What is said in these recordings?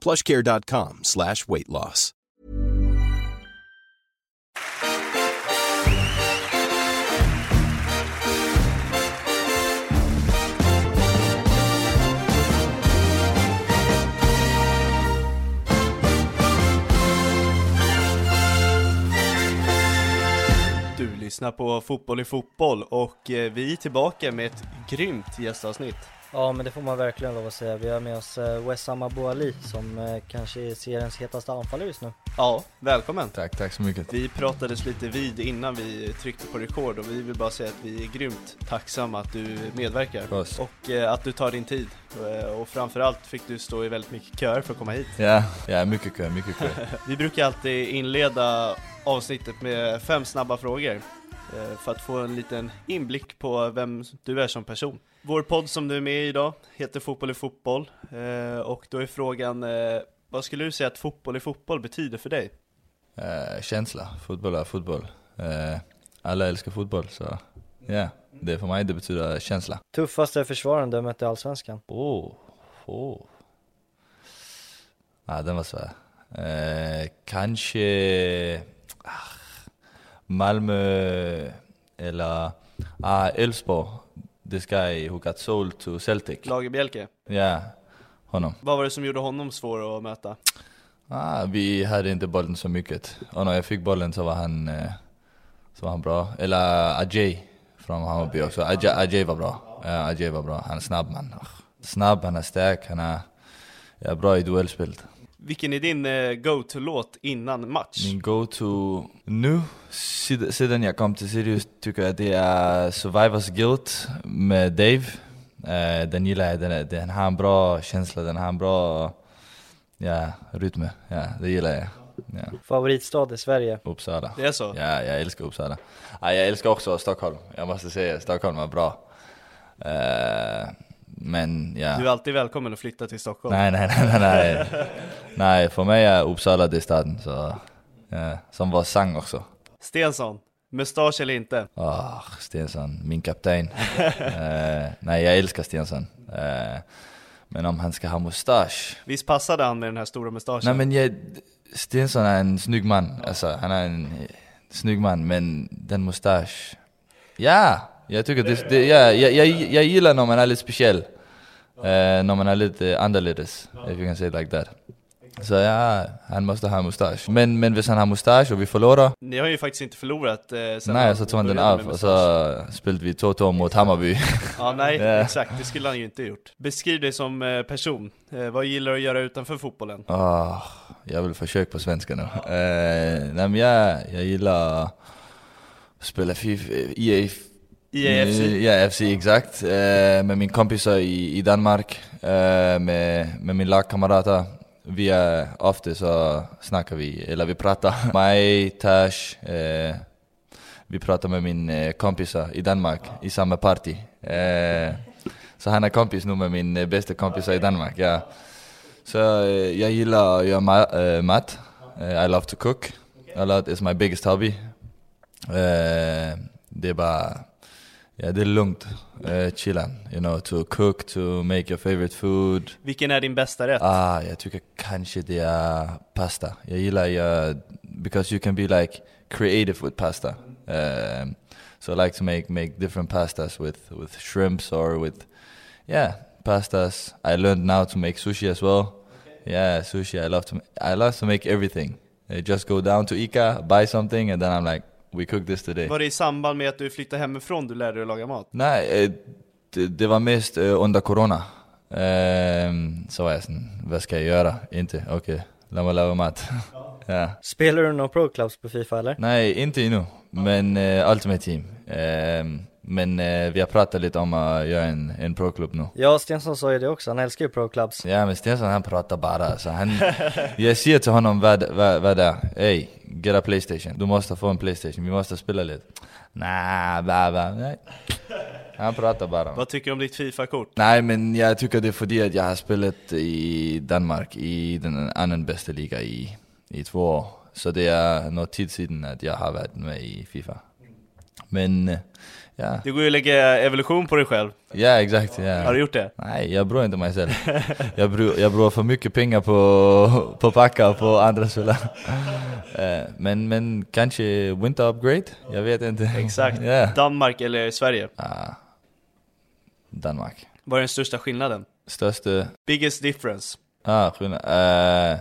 plushcare.com slash weight loss. Du lyssnar på Fotboll i fotboll och eh, vi är tillbaka med ett grymt gästavsnitt. Ja men det får man verkligen lov att säga. Vi har med oss eh, Wessam Abou Ali som eh, kanske är seriens hetaste anfallare just nu. Ja, välkommen! Tack, tack så mycket. Vi pratades lite vid innan vi tryckte på rekord och vi vill bara säga att vi är grymt tacksamma att du medverkar Puss. och eh, att du tar din tid. Och framförallt fick du stå i väldigt mycket köer för att komma hit. Ja, ja mycket kö, mycket kö. Vi brukar alltid inleda avsnittet med fem snabba frågor för att få en liten inblick på vem du är som person. Vår podd som du är med i idag heter Fotboll i fotboll eh, och då är frågan eh, vad skulle du säga att fotboll i fotboll betyder för dig? Uh, känsla, fotboll är fotboll. Eh, alla älskar fotboll så ja, det för mig det betyder känsla. Tuffaste försvararen du har mött i Allsvenskan? Oh, oh. Ah, den var svår. Eh, kanske ah, Malmö eller ah, Elfsborg. This guy who got sold to Celtic. Lagerbielke, Ja, honom. vad var det som gjorde honom svår att möta? Ah, vi hade inte bollen så mycket. Och när jag fick bollen så var han, eh, så var han bra. Eller Ajay från Hammarby också. Ajay, Ajay var bra. Ja, Ajay var bra. Han är snabb man. Snabb, han är stark, han är ja, bra i duellspelet. Vilken är din eh, go-to-låt innan match? Min go-to nu, sedan jag kom till Sirius, tycker jag det är Survivors Guilt med Dave. Eh, den gillar jag, den, den har en bra känsla, den har en bra ja, rytm. Ja, det gillar jag. Ja. Favoritstad i Sverige? Uppsala. Det är så? Ja, jag älskar Uppsala. Ja, jag älskar också Stockholm. Jag måste säga, Stockholm var bra. Eh, men ja. Du är alltid välkommen att flytta till Stockholm. Nej, nej, nej, nej, nej. för mig är Uppsala det staden. Så, ja. Som var sang också. Stensson, mustasch eller inte? Åh, Stensson, min kapten. Eh, nej, jag älskar Stensson. Eh, men om han ska ha mustasch. Visst passade han med den här stora mustaschen? Nej men jag, Stensson är en snygg man. Alltså, han är en snygg man, men den mustasch. Ja, jag tycker det, det ja, jag, jag, jag gillar när man är lite speciell. Eh, när man är lite annorledes, if you can say it like that. Så ja, han måste ha mustasch. Men, men hvis han har mustasch och vi förlorar, Ni har ju faktiskt inte förlorat eh, sen nej så tog han den av och så spelade vi 2-2 mot Hammarby. Ja, nej, Ja. exakt. Det skulle han ju inte gjort. Beskriv dig som eh, person. Eh, vad gillar du att göra utanför fotbollen? Åh, jag vill försöka på svenska nu. Eh, nej men jag, jag gillar att spela FIFA, EA IAFC? IAFC, exakt. Eh, med min kompisar i, i Danmark, eh, med, med min lagkamrater. Vi är ofta så snackar vi, eller vi pratar. Mig, Tash, eh, vi pratar med min kompisar i Danmark i samma party. så han är kompis nu med min bästa kompisar i Danmark, ja. Så jag gillar att göra mat. I love to cook a lot, it's my biggest hobby. det är bara Ja, det är lugnt. Uh, chillan, you know, to cook, to make your favorite food. Vilken är din bästa rätt? Ah, jag tycker kanske det är pasta. Jag gillar, uh, because you can be like creative with pasta. Um, so I like to make, make different pastas with, with shrimps or with, yeah, pastas. I learned now to make sushi as well. Yeah, sushi, I love to, I love to make everything. I just go down to Ica, buy something and then I'm like, we cook this today. Var det i samband med att du flyttade hemifrån du lärde dig att laga mat? Nej, eh, det, det var mest eh, under corona. Ehm, så var jag sådan, vad ska jag göra? Inte, okej, låt mig laga mat. ja. Spelar du någon pro clubs på Fifa eller? Nej, inte ännu, men uh, Ultimate Team. Ehm, men uh, vi har pratat lite om att göra en, en pro-klubb nu. Ja, Stensson sa ju det också, han älskar ju pro clubs. Ja men Stensson han pratar bara, så han, jag säger till honom vad, vad, vad det är, ey, get a Playstation, du måste få en Playstation, vi måste spela lite. Nah, bla bla, nej. Han pratar bara. Vad tycker du om ditt Fifa-kort? Nej men jag tycker det är för att jag har spelat i Danmark i den andra bästa liga i, i två år. Så det är något tid sedan att jag har varit med i Fifa. Men, eh, ja. Det går ju att lägga evolution på dig själv. Ja exakt, ja. Har du gjort det? Nej, jag bryr inte mig själv. jag, bryr, jag bryr för mycket pengar på, på packa och på andra spelare. Eh, men, men kanske winter upgrade? Jag vet inte. Exakt. Ja. Danmark eller Sverige? Ah, Danmark. Vad är den största skillnaden? Största Biggest difference? Ah, skillnad. Uh,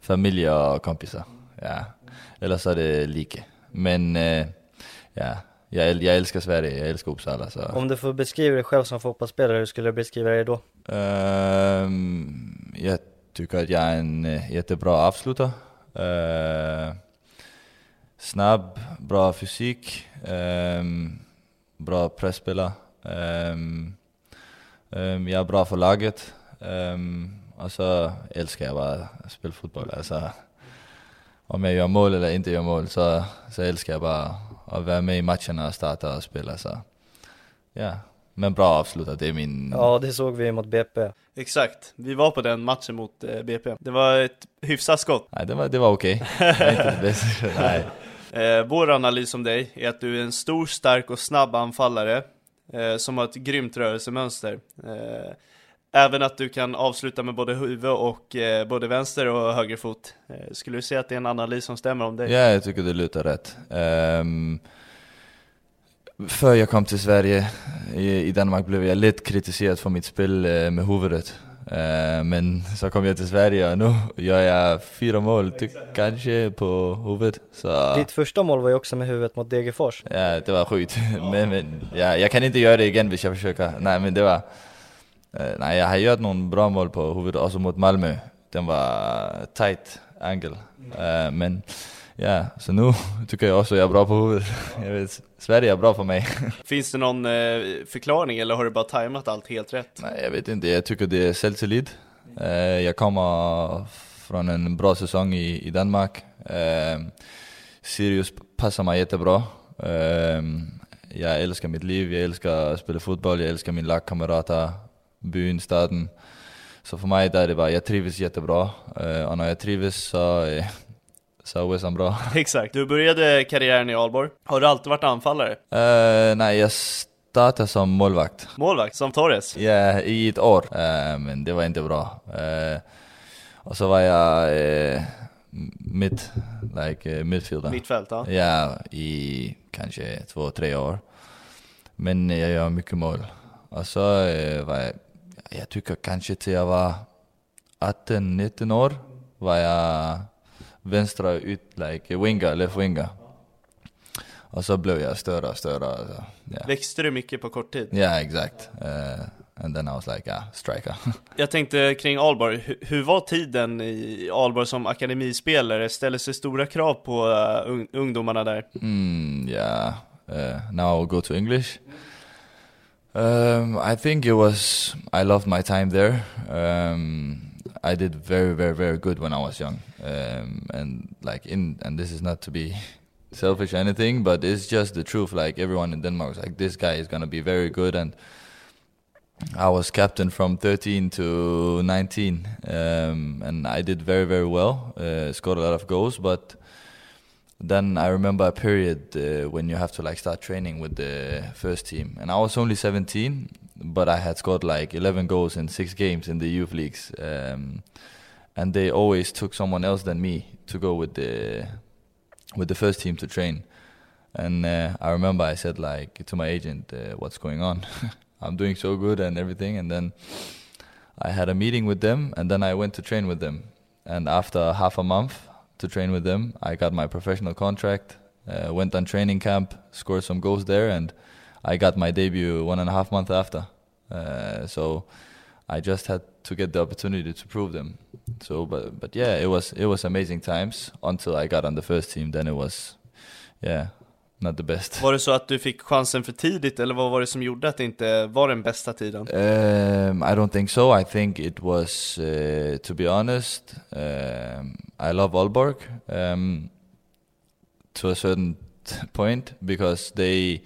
familj och kompisar. Ja. Eller så är det lika. Men uh, ja, jag, jag älskar Sverige, jag älskar Uppsala. Så. Om du får beskriva dig själv som fotbollsspelare, hur skulle du beskriva dig då? Ehm, jag tycker att jag är en eh, jättebra avslutare. Uh, snabb, bra fysik, ehm, bra pressspelare. Ehm, ehm, jag är bra för laget. Um, och så älskar jag bara att spela fotboll. Alltså, om jag gör mål eller inte gör mål så, så älskar jag bara att vara med i matcherna och starta och spela. Så. Ja, men bra avslutare, det är min... Ja, det såg vi mot BP. Exakt, vi var på den matchen mot eh, BP. Det var ett hyfsat skott. Nej, det var, det var okej. Nej. Eh, vår analys om dig är att du är en stor, stark och snabb anfallare eh, som har ett grymt rörelsemönster. Eh, även att du kan avsluta med både huvud och eh, både vänster och höger fot. Eh, skulle du säga att det är en analys som stämmer om dig? Ja, jag tycker det lutar rätt. Um, för jag kom till Sverige, i, i Danmark blev jag lite kritiserad för mitt spel eh, med huvudet. Eh, men så kom jag till Sverige och nu gör jag fyra mål, ty- kanske på huvudet. Så Ditt första mål var ju också med huvudet mot Degerfors. ja, det var sjukt. men men ja, jag kan inte göra det igen om jag försöker. Nej, men det var... eh, nej, jag har gjort några bra mål på huvudet, också mot Malmö. Den var tight angle. Eh, men ja, så nu tycker jag också jag är bra på huvudet. Jag vet, Sverige är bra för mig. Finns det någon eh, förklaring eller har du bara tajmat allt helt rätt? Nej, jag vet inte. Jag tycker det är självtillit. Jag kommer från en bra säsong i, i Danmark. Sirius passar mig jättebra. Jag älskar mitt liv, jag älskar att spela fotboll, jag älskar mina lagkamrater, byn, staden. Så för mig där är det bara, jag trivs jättebra. Eh, och när jag trivs så, eh, så är bra. Exakt. Du började karriären i Alborg. Har du alltid varit anfallare? Eh, nej, jag startade som målvakt. Målvakt, som Torres? Ja, i ett år. Eh, men det var inte bra. Eh, och så var jag uh, mitt, like uh, midfielder. Mittfält, ja. Ja, i kanske två, tre år. Men jag gör mycket mål. Och så var jag, jag tycker kanske till jag var 18-19 år var jag vänstra ut, like winger, left winger. Och så blev jag större och större. Så, ja. Växte du mycket på kort tid? Ja, exakt. Uh, and then I was like, ah, striker. Jag tänkte kring Alborg, hur, hur var tiden i Alborg som akademispelare? Ställer sig stora krav på uh, un- ungdomarna där? mm, ja, Uh, now I'll go to English. Um, I think it was. I loved my time there. Um, I did very, very, very good when I was young, um, and like in. And this is not to be selfish or anything, but it's just the truth. Like everyone in Denmark was like, this guy is gonna be very good, and I was captain from 13 to 19, um, and I did very, very well. Uh, scored a lot of goals, but then I remember a period uh, when you have to like start training with the first team, and I was only 17, but I had scored like 11 goals in six games in the youth leagues, um, and they always took someone else than me to go with the with the first team to train. And uh, I remember I said like to my agent, uh, "What's going on? I'm doing so good and everything." And then I had a meeting with them, and then I went to train with them. And after half a month, to train with them. I got my professional contract, uh, went on training camp, scored some goals there, and I got my debut one and a half month after. Uh, so I just had to get the opportunity to prove them. So, but but yeah, it was it was amazing times until I got on the first team. Then it was, yeah, not the best. Var det så att du fick chansen för tidigt eller vad var det som gjorde att det inte var den bästa tiden? Um, I don't think so. I think it was, uh, to be honest, um, I love Aalborg um, to a certain point because they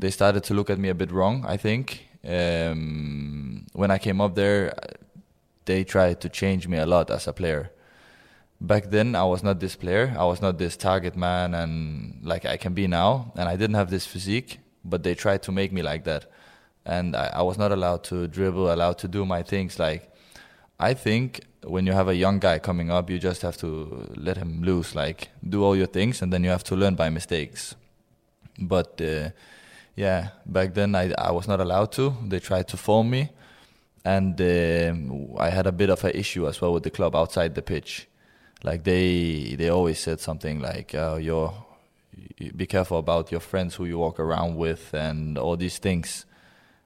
they started to look at me a bit wrong. I think when I came up there, they tried to change me a lot as a player back then I was not this player. I was not this target man and like I can be now. And I didn't have this physique, but they tried to make me like that. And I, I was not allowed to dribble, allowed to do my things. Like I think when you have a young guy coming up, you just have to let him loose, like do all your things, and then you have to learn by mistakes. But uh, yeah, back then I I was not allowed to. They tried to form me, and uh, I had a bit of an issue as well with the club outside the pitch like they they always said something like uh, you're be careful about your friends who you walk around with and all these things.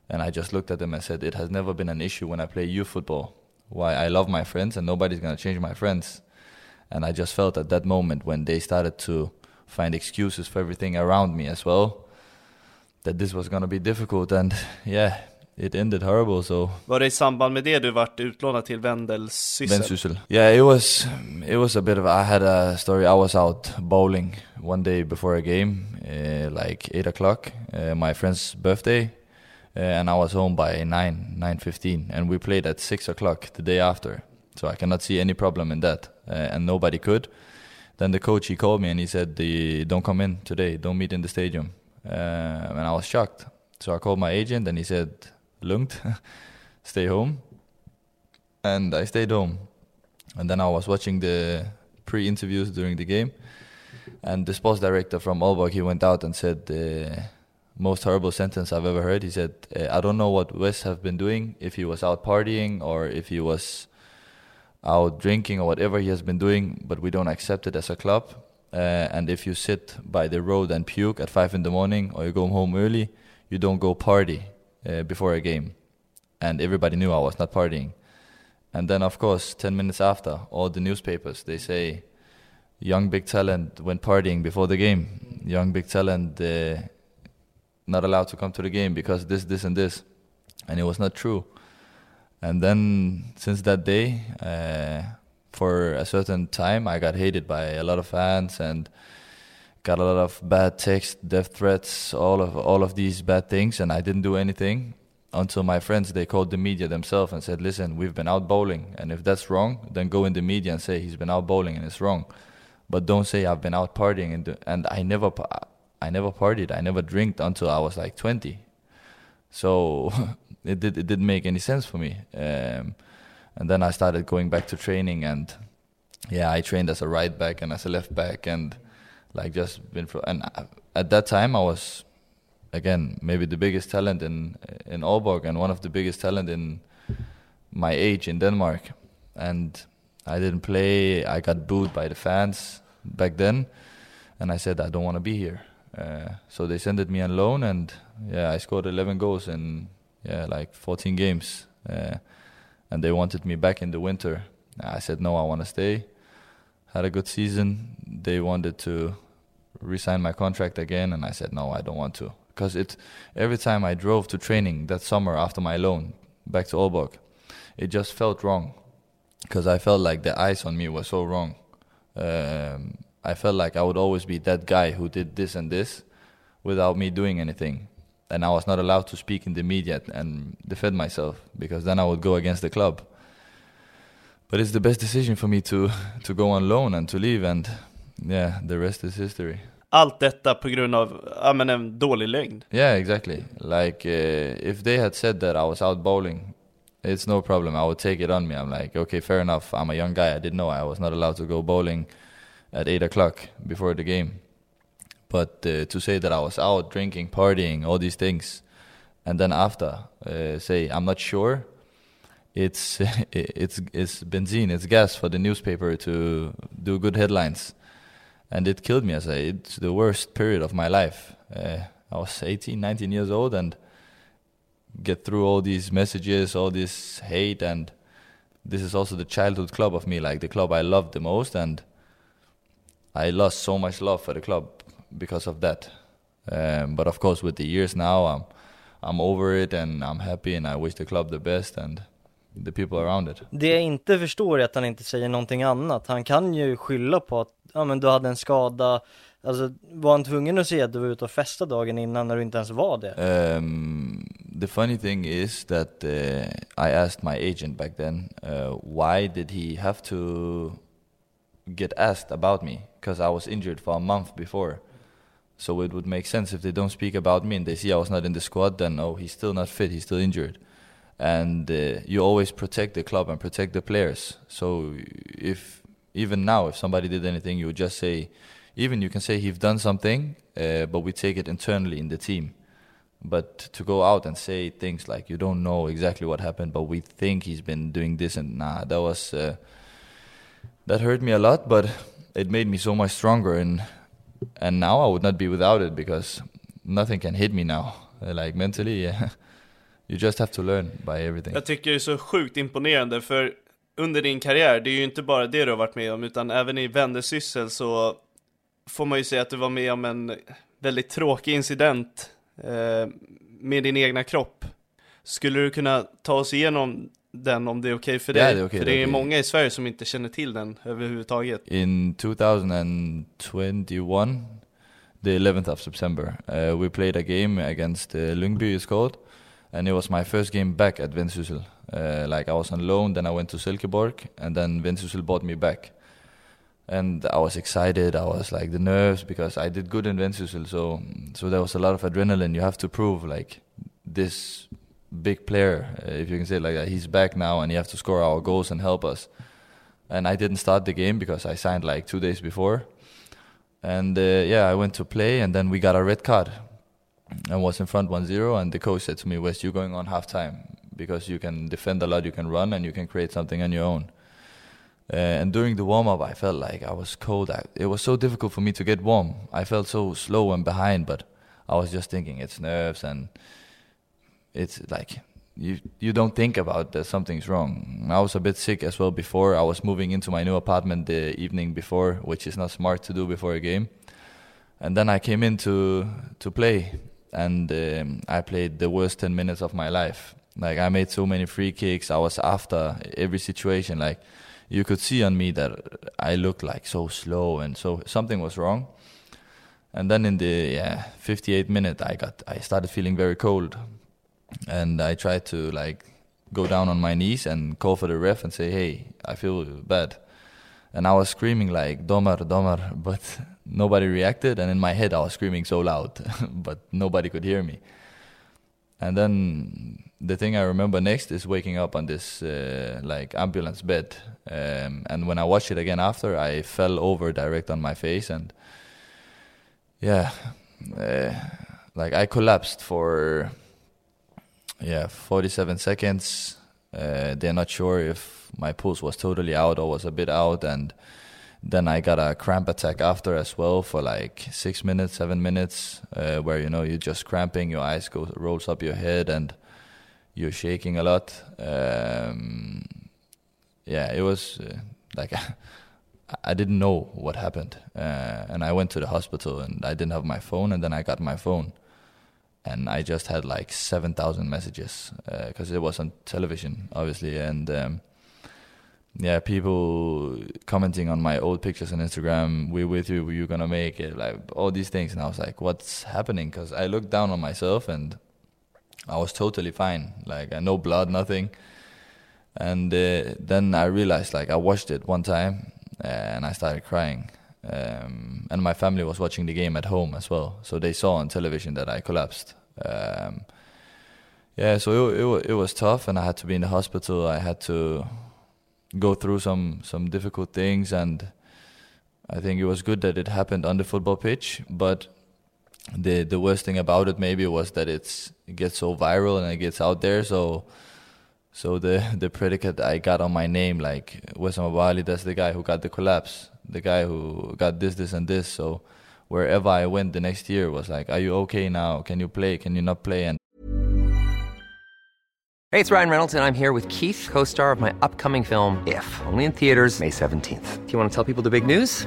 And i just looked at them and said it has never been an issue when i play youth football. Why i love my friends and nobody's going to change my friends. And i just felt at that moment when they started to find excuses for everything around me as well that this was going to be difficult. And yeah it ended horrible so Var det i samband med det du vart utlånad till Vendsyssel? Vendsyssel. Yeah, it was it was a bit of I had a story. I was out bowling one day before a game, uh, like eight o'clock, uh, my friend's birthday, uh, and I was home by nine nine fifteen, and we played at six o'clock the day after. So I cannot see any problem in that, uh, and nobody could. Then the coach he called me and he said, the "Don't come in today. Don't meet in the stadium." Uh, and I was shocked. So I called my agent and he said, lugnt, stay home. And I stayed home. And then I was watching the pre-interviews during the game. And the sports director from Aalborg, he went out and said the most horrible sentence I've ever heard. He said, I don't know what Wes have been doing, if he was out partying or if he was out drinking or whatever he has been doing, but we don't accept it as a club. Uh, and if you sit by the road and puke at 5 in the morning or you go home early, you don't go party uh, before a game, and everybody knew I was not partying. And then, of course, ten minutes after, all the newspapers they say, "Young big talent went partying before the game. Young big talent uh, not allowed to come to the game because this, this, and this," and it was not true. And then, since that day, uh, for a certain time, I got hated by a lot of fans and got a lot of bad texts, death threats, all of all of these bad things, and I didn't do anything until my friends they called the media themselves and said, "Listen, we've been out bowling, and if that's wrong, then go in the media and say he's been out bowling and it's wrong, but don't say I've been out partying." And and I never I never partied, I never drank until I was like 20, so it did it didn't make any sense for me. Um, and then I started going back to training, and yeah, I trained as a right back and as a left back, and like just been for and at that time I was again maybe the biggest talent in in Aalborg and one of the biggest talent in my age in Denmark. And I didn't play. I got booed by the fans back then. And I said I don't want to be here. Uh, so they sent me on loan and yeah I scored 11 goals in yeah like 14 games. Uh, and they wanted me back in the winter. I said no I want to stay. Had a good season. They wanted to resign my contract again, and I said no, I don't want to, because it every time I drove to training that summer after my loan back to Aalborg, it just felt wrong, because I felt like the eyes on me were so wrong. Um, I felt like I would always be that guy who did this and this without me doing anything. And I was not allowed to speak in the media and defend myself because then I would go against the club. But it's the best decision for me to, to go on loan and to leave and yeah, the rest is history. Allt detta på grund av, ja men en dålig längd. Yeah, exactly. Like uh, if they had said that I was out bowling, it's no problem. I would take it on me. I'm like, okay, fair enough. I'm a young guy. I didn't know I was not allowed to go bowling at eight o'clock before the game. But uh, to say that I was out drinking, partying, all these things, and then after uh, say I'm not sure, it's it's it's benzene, it's gas for the newspaper to do good headlines, and it killed me. As I, it's the worst period of my life. Uh, I was 18, 19 years old, and get through all these messages, all this hate, and this is also the childhood club of me, like the club I loved the most, and I lost so much love for the club because of that. Um, but of course, with the years now, I'm I'm over it and I'm happy and I wish the club the best and the people around it. Det jag inte förstår är att han inte säger någonting annat. Han kan ju skylla på att, ja men du hade en skada, alltså var han tvungen att att du var ute och dagen innan när du inte ens var det? Um, the funny thing is that uh, I asked my agent back then, uh, why did he have to get asked about me? Because I was injured for a month before. So it would make sense if they don't speak about me and they see I was not in the squad, then oh, he's still not fit, he's still injured. And uh, you always protect the club and protect the players. So if even now, if somebody did anything, you would just say, even you can say he's done something, uh, but we take it internally in the team. But to go out and say things like you don't know exactly what happened, but we think he's been doing this and nah, that was uh, that hurt me a lot, but it made me so much stronger and and now I would not be without it because nothing can hit me now. Like mentally, yeah. You just have to learn by everything. Jag tycker det är så sjukt imponerande för under din karriär, det är ju inte bara det du har varit med om utan även i Vendesyssel så får man ju säga att du var med om en väldigt tråkig incident eh, med din egna kropp. Skulle du kunna ta oss igenom den om det är okej okay för dig? Ja, det är okay, för det är det är okej. många i Sverige som inte känner till den överhuvudtaget. In 2021, the 11th of September, uh, we played a game against uh, Lyngby, it's called, and it was my first game back at Vendsyssel. Uh, like I was on loan, then I went to Silkeborg, and then Vendsyssel bought me back. And I was excited. I was like the nerves because I did good in Vendsyssel, so so there was a lot of adrenaline. You have to prove like this big player, uh, if you can say it like that. He's back now, and you have to score our goals and help us. And I didn't start the game because I signed like two days before. And uh, yeah, I went to play, and then we got a red card and was in front 1-0 and the coach said to me Wes you're going on half time because you can defend a lot you can run and you can create something on your own. Uh, and during the warm up i felt like i was cold. I, it was so difficult for me to get warm. I felt so slow and behind but i was just thinking it's nerves and it's like you you don't think about that something's wrong. I was a bit sick as well before. I was moving into my new apartment the evening before which is not smart to do before a game. And then I came in to to play, and um, I played the worst ten minutes of my life. Like I made so many free kicks. I was after every situation. Like you could see on me that I looked like so slow, and so something was wrong. And then in the yeah 58th minute, I got I started feeling very cold, and I tried to like go down on my knees and call for the ref and say, "Hey, I feel bad." And I was screaming like "Domar, Domar," but nobody reacted. And in my head i was screaming so loud but nobody could hear me. And then the thing i remember next is waking up on this uh, like ambulance bed um, and when i watched it again after i fell over direct on my face and yeah uh, like i collapsed for yeah 47 seconds uh, they're not sure if my pulse was totally out or was a bit out and then I got a cramp attack after as well for like six minutes, seven minutes, uh, where you know you're just cramping, your eyes go rolls up your head, and you're shaking a lot. Um, yeah, it was uh, like I didn't know what happened, uh, and I went to the hospital and I didn't have my phone, and then I got my phone, and I just had like seven thousand messages because uh, it was on television, obviously, and um, yeah, people commenting on my old pictures on Instagram. We're with you, You're gonna make it, like all these things, and I was like, what's happening? Because I looked down on myself and I was totally fine, like no blood, nothing. And uh, then I realized, like I watched it one time and I started crying. Um, and my family was watching the game at home as well, so they saw on television that I collapsed. Um, yeah, so it, it, it was tough, and I had to be in the hospital. I had to go through some some difficult things, and I think it was good that it happened on the football pitch. But the the worst thing about it maybe was that it's it gets so viral and it gets out there. So so the the predicate I got on my name, like Wessam Abou Ali, that's the guy who got the collapse, the guy who got this, this, and this. So wherever I went the next year was like, "Are you okay now? Can you play? Can you not play?" And hey, it's Ryan Reynolds, and I'm here with Keith, co-star of my upcoming film If, only in theaters May seventeenth. Do you want to tell people the big news?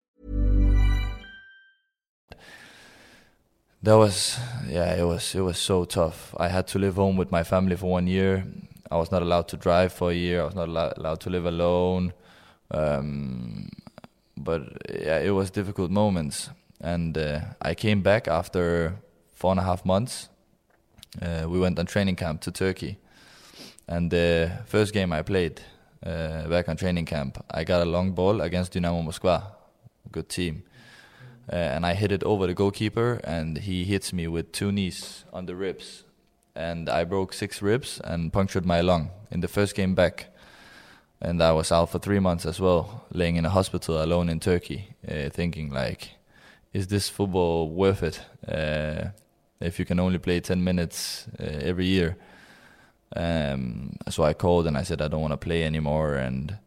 That was yeah it was it was so tough. I had to live home with my family for one year. I was not allowed to drive for a year. I was not allow- allowed to live alone. Um, but yeah it was difficult moments. And uh, i came back after four and a half months. Uh, we went on training camp to turkey. And the first game i played uh, back on training camp i got a long ball against dynamo moskva. Good team uh, and I hit it over the goalkeeper, and he hits me with two knees on the ribs, and I broke six ribs and punctured my lung in the first game back, and I was out for three months as well, laying in a hospital alone in Turkey, uh, thinking like, is this football worth it? Uh, if you can only play 10 minutes uh, every year. Um, so I called and I said I don't want to play anymore, and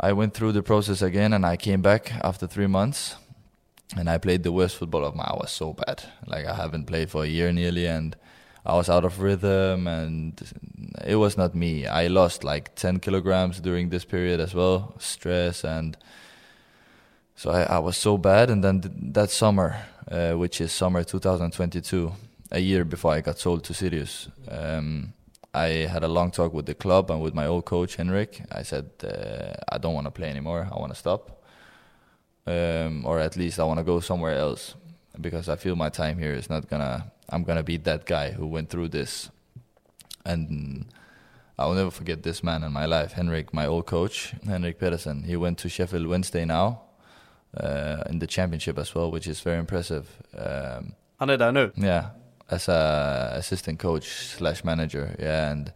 I went through the process again, and I came back after three months and I played the worst football of my. I was so bad. Like I haven't played for a year nearly, and I was out of rhythm, and it was not me. I lost like ten kilograms during this period as well, stress, and so I, I was so bad. And then th- that summer, uh, which is summer 2022, a year before I got sold to Sirius. Um, I had a long talk with the club and with my old coach Henrik. I said uh, I don't want to play anymore. I want to stop um, or at least I want to go somewhere else because I feel my time here is not gonna. I'm gonna be that guy who went through this, and I'll never forget this man in my life, Henrik, my old coach, Henrik Pedersen. He went to Sheffield Wednesday now, uh, in the championship as well, which is very impressive. Um, Han är där nu. yeah, as a assistant coach slash manager. Yeah, and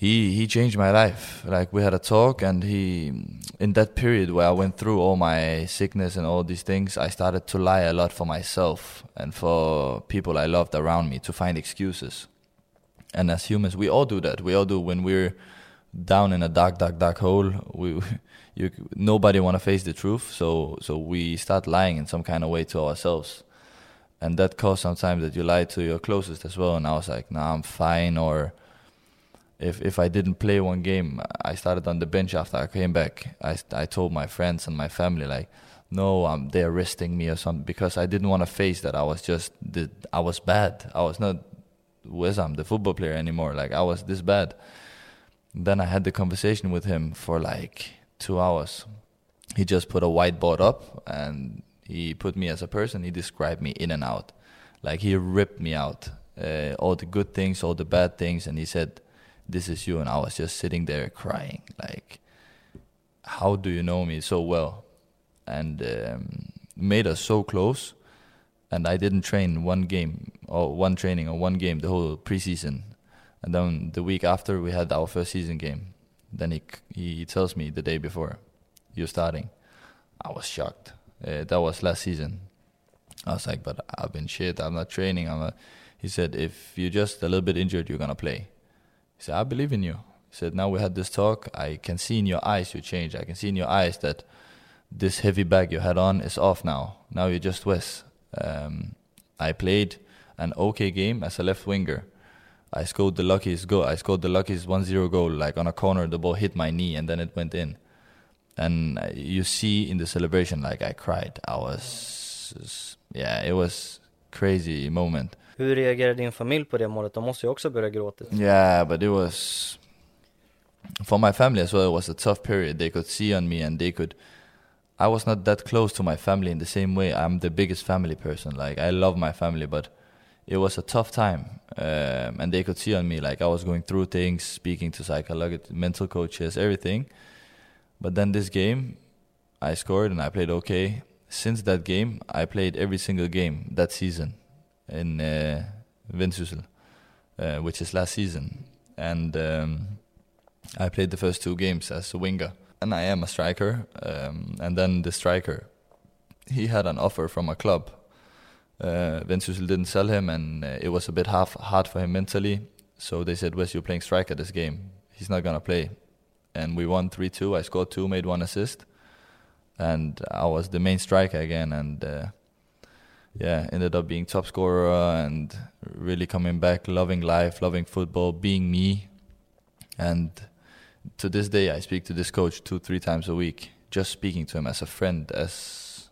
he he changed my life. Like we had a talk, and he in that period where I went through all my sickness and all these things, I started to lie a lot for myself and for people I loved around me to find excuses. And as humans, we all do that. We all do when we're down in a dark, dark, dark hole. We, you, nobody want to face the truth, so so we start lying in some kind of way to ourselves, and that caused sometimes that you lie to your closest as well. And I was like, "Nah, I'm fine," or if if I didn't play one game, I started on the bench after I came back. I I told my friends and my family like, no, um, they're arresting me or something because I didn't want to face that I was just the, I was bad. I was not Wessam, the football player anymore. Like I was this bad. Then I had the conversation with him for like two hours. He just put a whiteboard up and he put me as a person. He described me in and out. Like he ripped me out, uh, all the good things, all the bad things, and he said, "This is you," and I was just sitting there crying, like, "How do you know me so well?" And um, made us so close, and I didn't train one game or one training or one game the whole preseason, and then the week after we had our first season game. Then he he tells me the day before, "You're starting." I was shocked. Uh, that was last season. I was like, but I've been shit. I'm not training. I'm. A, he said, if you're just a little bit injured, you're gonna play. He said, I believe in you. He said, now we had this talk. I can see in your eyes you change. I can see in your eyes that this heavy bag you had on is off now. Now you're just Wes. Um, I played an okay game as a left winger. I scored the luckiest goal. I scored the luckiest 1-0 goal. Like on a corner, the ball hit my knee and then it went in. And you see in the celebration, like I cried. I was, yeah, it was crazy moment. Hur reagerade din familj på det målet? De måste ju också börja gråta. Yeah, but it was for my family as well. It was a tough period. They could see on me, and they could. I was not that close to my family in the same way. I'm the biggest family person. Like I love my family, but it was a tough time, um, and they could see on me like I was going through things, speaking to psychologists, mental coaches, everything. But then this game, I scored and I played okay. Since that game, I played every single game that season in uh, uh, which is last season, and um, I played the first two games as a winger, and I am a striker. Um, and then the striker, he had an offer from a club. Uh, didn't sell him, and uh, it was a bit half hard for him mentally. So they said, "Wes, you're playing striker this game. He's not gonna play." And we won three two. I scored two, made one assist, and I was the main striker again. And uh, yeah, ended up being top scorer and really coming back, loving life, loving football, being me. And to this day, I speak to this coach two, three times a week, just speaking to him as a friend, as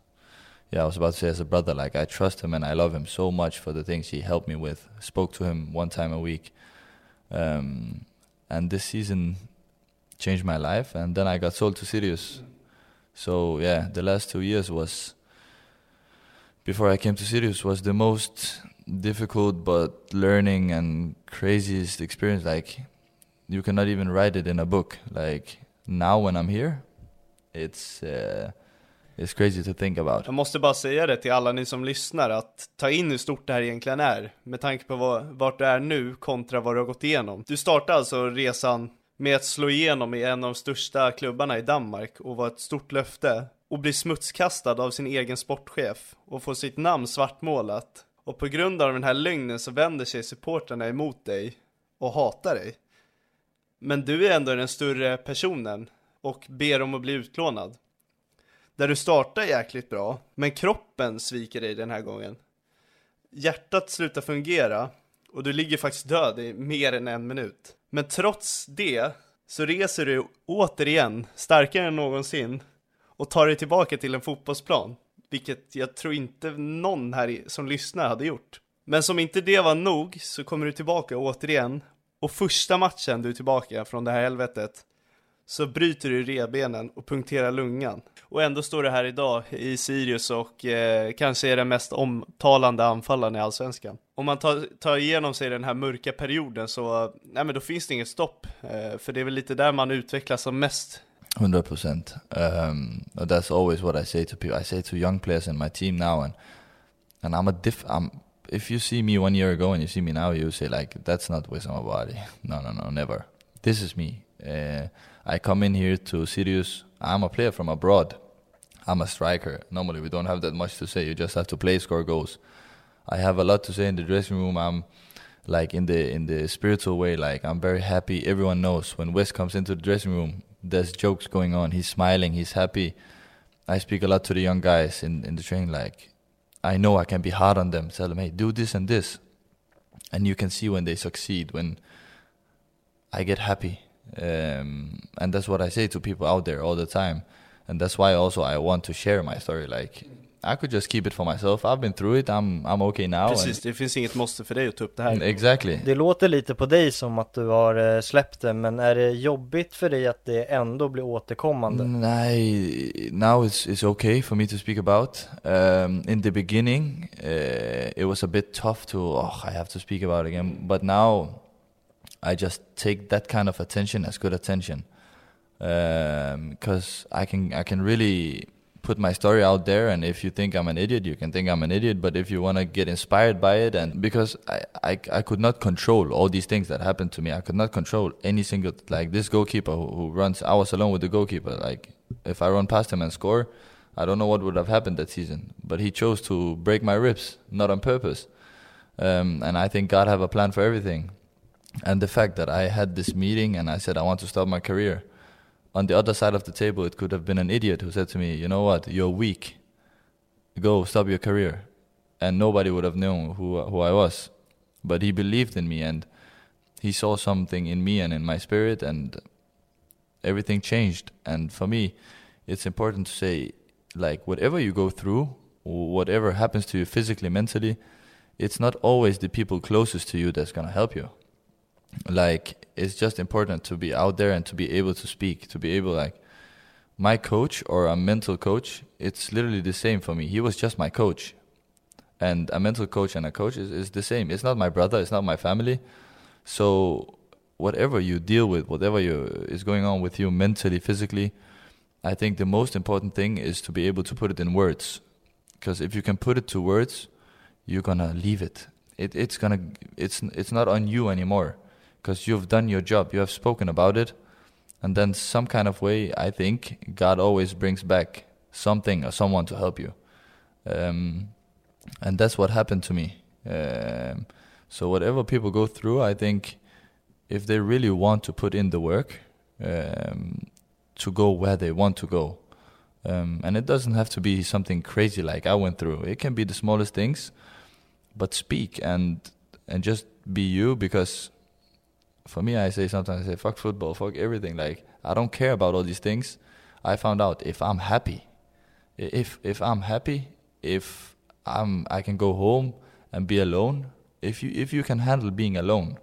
yeah, I was about to say as a brother. Like I trust him and I love him so much for the things he helped me with. Spoke to him one time a week, um, and this season changed my life. And then I got sold to Sirius. So yeah, the last two years was before I came to Sirius was the most difficult but learning and craziest experience. Like you cannot even write it in a book. Like now when I'm here, it's uh, it's crazy to think about. Jag måste bara säga det till alla ni som lyssnar att ta in hur stort det här egentligen är med tanke på vad, vart du är nu kontra vad du har gått igenom. Du startade alltså resan med att slå igenom i en av de största klubbarna i Danmark och var ett stort löfte och blir smutskastad av sin egen sportchef och får sitt namn svartmålat. Och på grund av den här lögnen så vänder sig supportrarna emot dig och hatar dig. Men du är ändå den större personen och ber om att bli utlånad. Där du startar jäkligt bra, men kroppen sviker dig den här gången. Hjärtat slutar fungera och du ligger faktiskt död i mer än en minut. Men trots det så reser du återigen, starkare än någonsin, och tar dig tillbaka till en fotbollsplan. Vilket jag tror inte någon här som lyssnar hade gjort. Men som inte det var nog så kommer du tillbaka återigen. Och första matchen du är tillbaka från det här helvetet så bryter du rebenen och punkterar lungan. Och ändå står du här idag i Sirius och eh, kanske är den mest omtalande anfallaren i Allsvenskan. Om man tar, tar igenom sig den här mörka perioden så, nej men då finns det inget stopp. Eh, för det är väl lite där man utvecklas som mest. 100%. Um, that's always what I say to people. I say to young players in my team now, and and I'm a diff. I'm, if you see me one year ago and you see me now, you say like, "That's not Wissam Abadi." No, no, no, never. This is me. Uh, I come in here to Sirius. I'm a player from abroad. I'm a striker. Normally, we don't have that much to say. You just have to play, score goals. I have a lot to say in the dressing room. I'm like in the in the spiritual way. Like I'm very happy. Everyone knows when Wes comes into the dressing room, there's jokes going on. He's smiling. He's happy. I speak a lot to the young guys in in the training. Like I know I can be hard on them. Tell them, hey, do this and this, and you can see when they succeed. When I get happy, um, and that's what I say to people out there all the time. And that's why also I want to share my story. Like I could just keep it for myself. I've been through it. I'm I'm okay now. Precis, det finns inget måste för dig att ta upp det här. Exactly. Det låter lite på dig som att du har eh, släppt det, men är det jobbigt för dig att det ändå blir återkommande? Nej, now it's it's okay for me to speak about. Um, in the beginning, uh, it was a bit tough to. Oh, I have to speak about it again. But now, I just take that kind of attention as good attention, because um, I can I can really put my story out there and if you think I'm an idiot you can think I'm an idiot but if you want to get inspired by it and because I, I I could not control all these things that happened to me. I could not control any single like this goalkeeper who, who runs I was alone with the goalkeeper. Like if I run past him and score I don't know what would have happened that season. But he chose to break my ribs not on purpose. Um, and I think God have a plan for everything. And the fact that I had this meeting and I said I want to start my career on the other side of the table, it could have been an idiot who said to me, "You know what? You're weak. Go stop your career," and nobody would have known who who I was. But he believed in me, and he saw something in me and in my spirit, and everything changed. And for me, it's important to say, like, whatever you go through, whatever happens to you physically, mentally, it's not always the people closest to you that's gonna help you like it's just important to be out there and to be able to speak to be able like my coach or a mental coach it's literally the same for me. He was just my coach. And a mental coach and a coach is, is the same. It's not my brother it's not my family. So whatever you deal with whatever you, is going on with you mentally physically i think the most important thing is to be able to put it in words. Because if you can put it to words you're gonna leave it, it it's gonna it's it's not on you anymore because you've done your job, you have spoken about it, and then some kind of way, I think God always brings back something or someone to help you, um, and that's what happened to me. Um, so whatever people go through, I think if they really want to put in the work um, to go where they want to go, um, and it doesn't have to be something crazy like I went through. It can be the smallest things, but speak and and just be you because for me, I say sometimes I say fuck football, fuck everything. Like I don't care about all these things. I found out if I'm happy, if if I'm happy, if I'm I can go home and be alone. If you if you can handle being alone,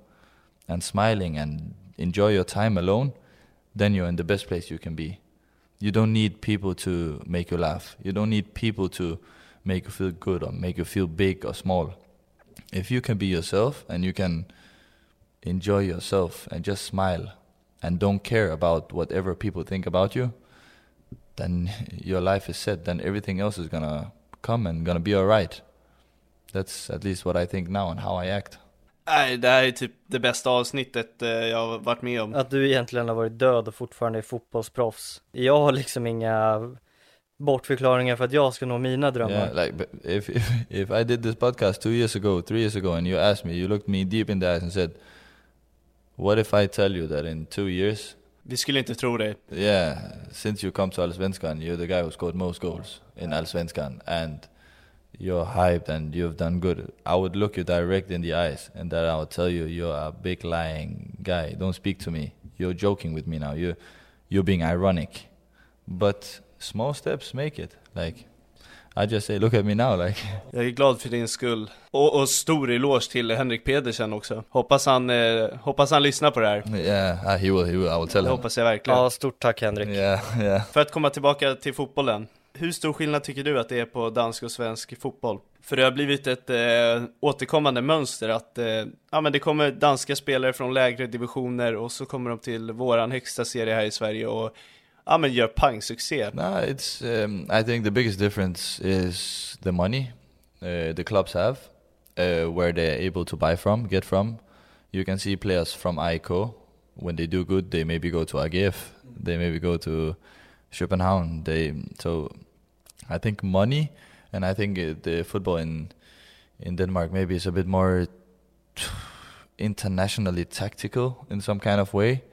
and smiling and enjoy your time alone, then you're in the best place you can be. You don't need people to make you laugh. You don't need people to make you feel good or make you feel big or small. If you can be yourself and you can enjoy yourself and just smile and don't care about whatever people think about you, then your life is set. Then everything else is gonna come and gonna be alright. That's at least what I think now and how I act. Nej, det här är typ det bästa avsnittet eh, jag har varit med om. Att du egentligen har varit död och fortfarande är fotbollsproffs. Jag har liksom inga bortförklaringar för att jag ska nå mina drömmar. Yeah, like if, if if I did this podcast two years ago, three years ago, and you asked me, you looked me deep in the eyes and said, "What if I tell you that in two years, Vi skulle inte tro det. yeah, since you come to Allsvenskan, you're the guy who scored most goals in Allsvenskan, and you're hyped and you've done good. I would look you direct in the eyes, and then I would tell you, you're a big lying guy. Don't speak to me. You're joking with me now. You're you're being ironic, but small steps make it. Like I just say, look at me now. Like Jag är glad för din skull. Och, och stor eloge till Henrik Pedersen också. Hoppas han, eh, hoppas han lyssnar på det här. yeah, uh, he will. He will. I will tell Det him. hoppas jag verkligen. Ja, stort tack Henrik. Yeah, yeah. För att komma tillbaka till fotbollen. Hur stor skillnad tycker du att det är på dansk och svensk fotboll? För det har blivit ett eh, återkommande mönster att eh, ja, men det kommer danska spelare från lägre divisioner och så kommer de till våran högsta serie här i Sverige och ja, men gör pangsuccé. No, it's. Um, I think the biggest difference is the money uh, the clubs have, uh, where they're able to buy from, get from. You can see players from ICO when they do good, they maybe go to AGF, they maybe go to Schopenhauer. They so, I think money, and I think uh, the football in in Denmark maybe is a bit more internationally tactical in some kind of way.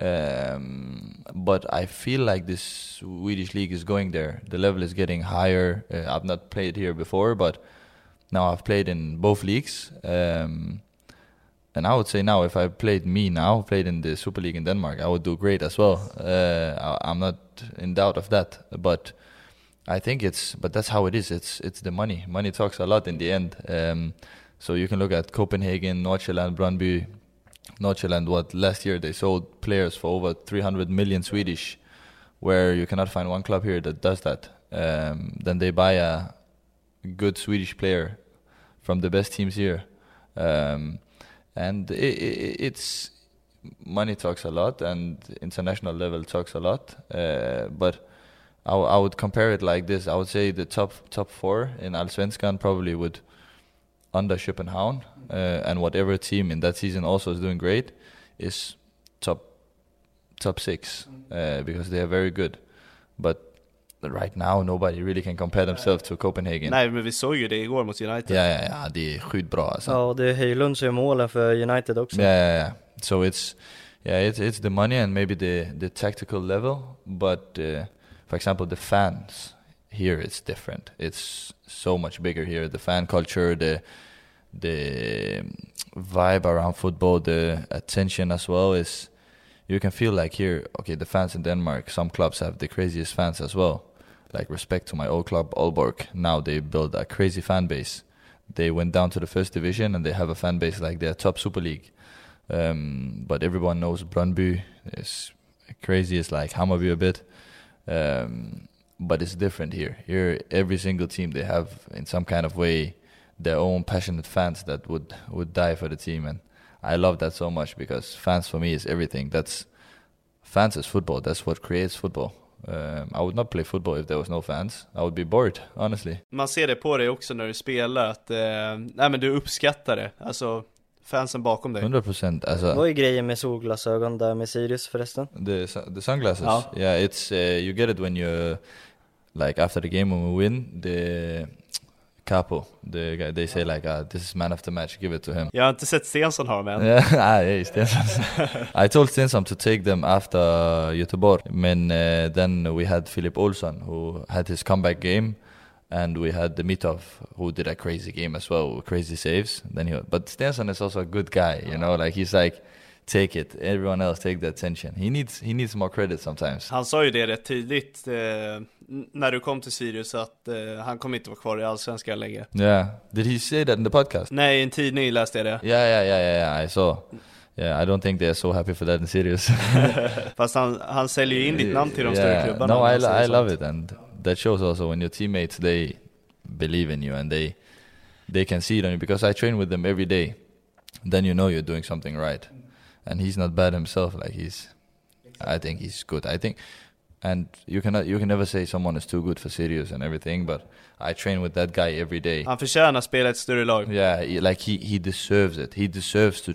Um, but I feel like this Swedish league is going there. The level is getting higher. Uh, I've not played here before, but now I've played in both leagues. Um, and I would say now, if I played me now, played in the Super League in Denmark, I would do great as well. Uh, I, I'm not in doubt of that. But I think it's, but that's how it is. It's it's the money. Money talks a lot in the end. Um, so you can look at Copenhagen, Nordsjælland, Brøndby. Nordsjælland, what last year they sold players for over 300 million Swedish, where you cannot find one club here that does that. Um, then they buy a good Swedish player from the best teams here, um, and it, it, it's money talks a lot, and international level talks a lot. Uh, but I would compare it like this: I would say the top top four in Allsvenskan probably would under Schopenhauer, uh, and whatever team in that season also is doing great is top top six uh, because they are very good. But right now nobody really can compare themselves to Copenhagen. Nej, men vi såg ju det igår mot United. Ja, ja, ja, det är sjukt bra alltså. Ja, och det är Højlund som gör målen för United också. Yeah, yeah, yeah. So it's yeah, it's it's the money and maybe the the tactical level, but uh, for example, the fans here it's different. It's so much bigger here. The fan culture, the the vibe around football, the attention as well is. You can feel like here, okay, the fans in Denmark. Some clubs have the craziest fans as well. Like respect to my old club, Aalborg. Now they build a crazy fan base. They went down to the first division and they have a fan base like their top Super League. Um, but everyone knows Brøndby is crazy. It's like Hammarby a bit, um, but it's different here. Here, every single team they have in some kind of way their own passionate fans that would would die for the team, and I love that so much because fans for me is everything. That's fans is football. That's what creates football. Um, I would not play football if there was no fans. I would be bored, honestly. Man ser det på dig också när du spelar, att eh, nej, men du uppskattar det. Alltså, fansen bakom dig. 100 procent. Det Alltså, var ju grejer med solglasögon där med Sirius förresten. The the sunglasses. Ja. Yeah, it's uh, you get it when you like after the game when we win the capo. The guy they say like uh, this is man of the match. Give it to him. Jag har inte sett Stensson ha dem än. Yeah, ah, yeah, Stensson. I told Stensson to take them after Göteborg, and uh, then we had Philip Olsson who had his comeback game, and we had Demitov who did a crazy game as well, crazy saves. Then he, but Stensson is also a good guy, you know, like he's like, take it. Everyone else take the attention. He needs he needs more credit sometimes. Han sa ju det rätt tidigt eh, när du kom till Sirius att eh, han kommer inte vara kvar i Allsvenskan längre. Yeah. Did he say that in the podcast? Nej, i en tidning läste jag det. Yeah, yeah, yeah, yeah, yeah. I saw. Yeah, I don't think they're so happy for that in Sirius. Fast han, han säljer ju in ditt namn till de större klubbarna. No, I, I love sånt. it, and that shows also when your teammates they believe in you and they they can see it on you because I train with them every day. Then you know you're doing something right, and he's not bad himself. Like he's, I think he's good. I think, and you cannot you can never say someone is too good for Sirius and everything, but I train with that guy every day. Han förtjänar spela ett större lag. Yeah, like he he deserves it. He deserves to.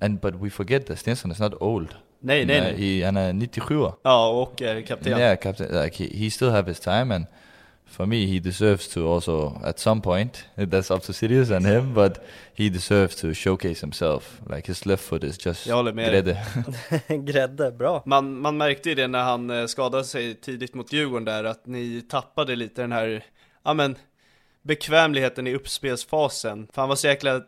And but we forget that Stensson is not old. Nej, nej, Uh, nej. He han är 97. Ja, och eh, kapten. Yeah, captain. Like he, he still have his time, and for me, he deserves to also at some point. That's up to Sirius and him, but he deserves to showcase himself. Like his left foot is just Jag håller med grädde. Grädde, bra. Man, man märkte ju det när han eh, skadade sig tidigt mot Djurgården där, att ni tappade lite den här, ja men, bekvämligheten i uppspelsfasen. För han var så jäkla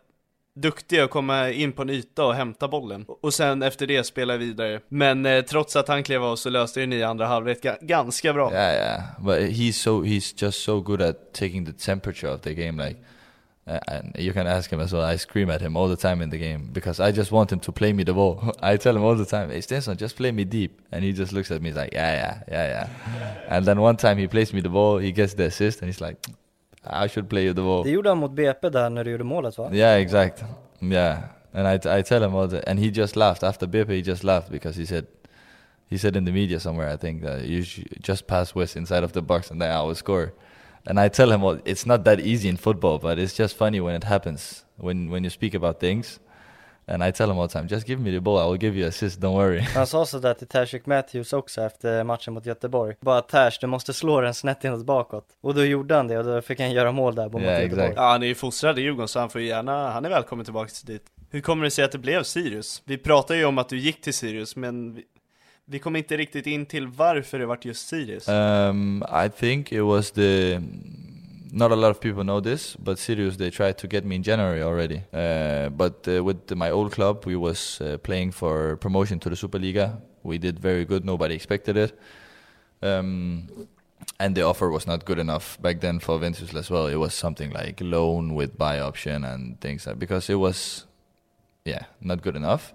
duktiga att komma in på en yta och hämta bollen. Och sen efter det spela vidare. Men eh, trots att han klev av så löste ju ni andra halvlek ganska bra. yeah, yeah. But he's so he's just so good at taking the temperature of the game. Like, eh, and you can ask him as well. I scream at him all the time in the game because I just want him to play me the ball. I tell him all the time, "Hey, Stenson, just play me deep," and he just looks at me he's like, "Yeah, yeah, yeah, yeah." and then one time he plays me the ball, he gets the assist, and he's like, "I should play you the ball." Det gjorde han mot BP där när du gjorde målet va? Yeah, exact. Yeah, and I, I tell him all the, and he just laughed after Bippe. He just laughed because he said, he said in the media somewhere, I think that you just pass Wes inside of the box and then I will score. And I tell him, well, it's not that easy in football, but it's just funny when it happens when when you speak about things. And I tell him all the time, just give me the ball, I will give you assist, don't worry. Han sa sådär till Tashik Matthews också efter matchen mot Göteborg. Bara Tash, du måste slå den snett inåt bakåt. Och då gjorde han det och då fick han göra mål där mot Ja, Göteborg. exakt. Ja, han är ju fostrad i Djurgården så han får gärna, han är välkommen tillbaka till dit. Hur kommer det sig att det blev Sirius? Vi pratade ju om att du gick till Sirius, men vi, vi kom inte riktigt in till varför det vart just Sirius. Um, I think it was the. Not a lot of people know this, but Sirius they tried to get me in January already. Uh, but uh, with my old club, we was uh, playing for promotion to the Superliga. We did very good. Nobody expected it. Um, and the offer was not good enough back then for Vendsyssel as well. It was something like loan with buy option and things like because it was, yeah, not good enough.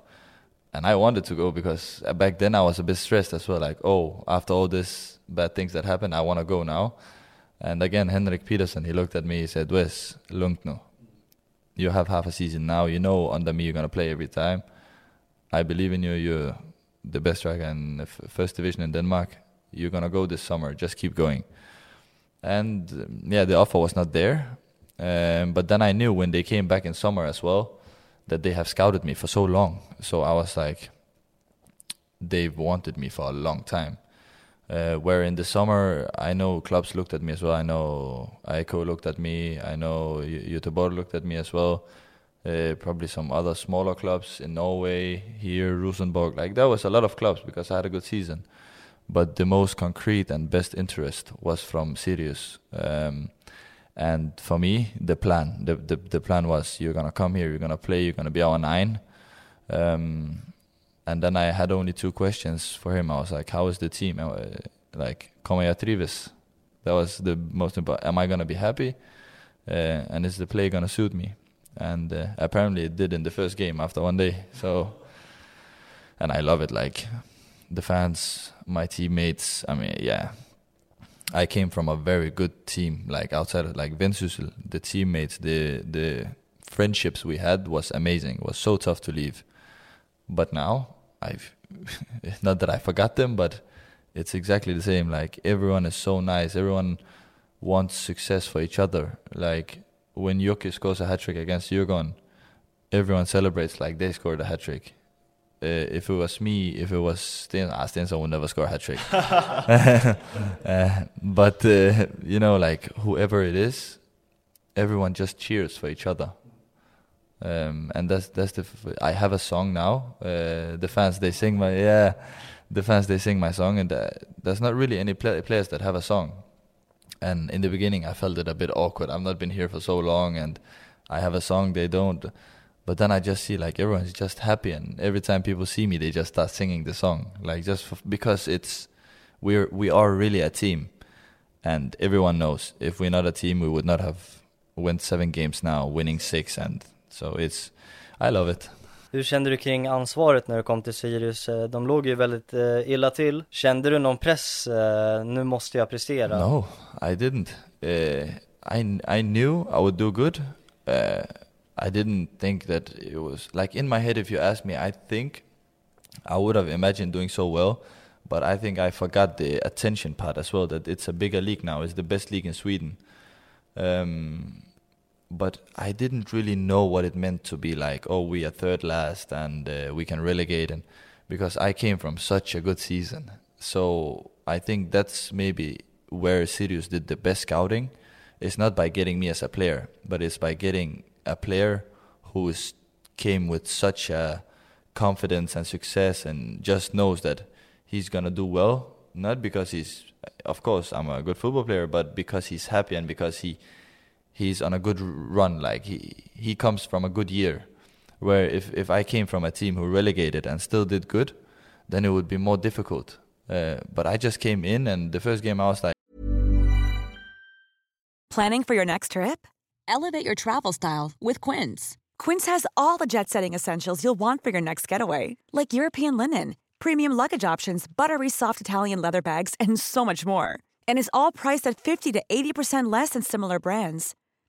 And I wanted to go because uh, back then I was a bit stressed as well. Like, oh, after all this bad things that happened, I want to go now. And again, Henrik Pedersen, he looked at me. He said, "Wes, lugnt. You have half a season now. You know under me you're gonna play every time. I believe in you. You're the best striker in the first division in Denmark you're gonna go this summer. Just keep going. And um, yeah, the offer was not there. Um, but then I knew when they came back in summer as well that they have scouted me for so long. So I was like, they've wanted me for a long time. Uh, where in the summer, I know clubs looked at me as well. I know AIK looked at me. I know Göteborg looked at me as well. Uh, probably some other smaller clubs in Norway, here, Rosenborg. Like there was a lot of clubs because I had a good season but the most concrete and best interest was from Sirius. Um, and for me, the plan, the, the, the plan was you're gonna come here, you're gonna play, you're gonna be our nine. Um, and then I had only two questions for him. I was like, "How is the team? Uh, like, kommer jag trivs?" That was the most important. Am I gonna be happy? Uh, and is the play gonna suit me? And uh, apparently, it did in the first game after one day. So, and I love it. Like the fans, my teammates. I mean, yeah, I came from a very good team. Like outside of like Vendsyssel, the teammates, the the friendships we had was amazing. It was so tough to leave. But now I've not that I forgot them, but it's exactly the same. Like everyone is so nice. Everyone wants success for each other. Like when Jokic scores a hat trick against Jurgon, everyone celebrates like they scored a hat trick uh, if it was me, if it was Sten, ah, Stensson would never score a hat trick. uh, but uh, you know, like whoever it is, everyone just cheers for each other. Um, and that's that's the. I have a song now. Uh, the fans they sing my yeah, the fans they sing my song, and uh, there's not really any play- players that have a song. And in the beginning, I felt it a bit awkward. I've not been here for so long, and I have a song. They don't but then I just see like everyone's just happy, and every time people see me, they just start singing the song, like just f- because it's we're we are really a team, and everyone knows if we're not a team, we would not have won seven games now, winning six, and so it's I love it. Hur kände du kring ansvaret när du kom till Sirius? Eh, de låg ju väldigt uh, illa till. Kände du någon press? Uh, nu måste jag prestera. No, I didn't. Uh, I I knew I would do good. I didn't think that it was like in my head. If you ask me, I think I would have imagined doing so well, but I think I forgot the attention part as well. That it's a bigger league now. It's the best league in Sweden. Um, but I didn't really know what it meant to be like. Oh, we are third last and uh, we can relegate, and because I came from such a good season, so I think that's maybe where Sirius did the best scouting. It's not by getting me as a player, but it's by getting a player who is, came with such a confidence and success and just knows that he's gonna do well, not because he's, of course, I'm a good football player, but because he's happy and because he he's on a good run. Like he he comes from a good year. Where if if I came from a team who relegated and still did good, then it would be more difficult. Uh, but I just came in, and the first game I was like. Planning for your next trip? Elevate your travel style with Quince. Quince has all the jet setting essentials you'll want for your next getaway, like European linen, premium luggage options, buttery soft Italian leather bags, and so much more. And is all priced at 50 to 80% less than similar brands.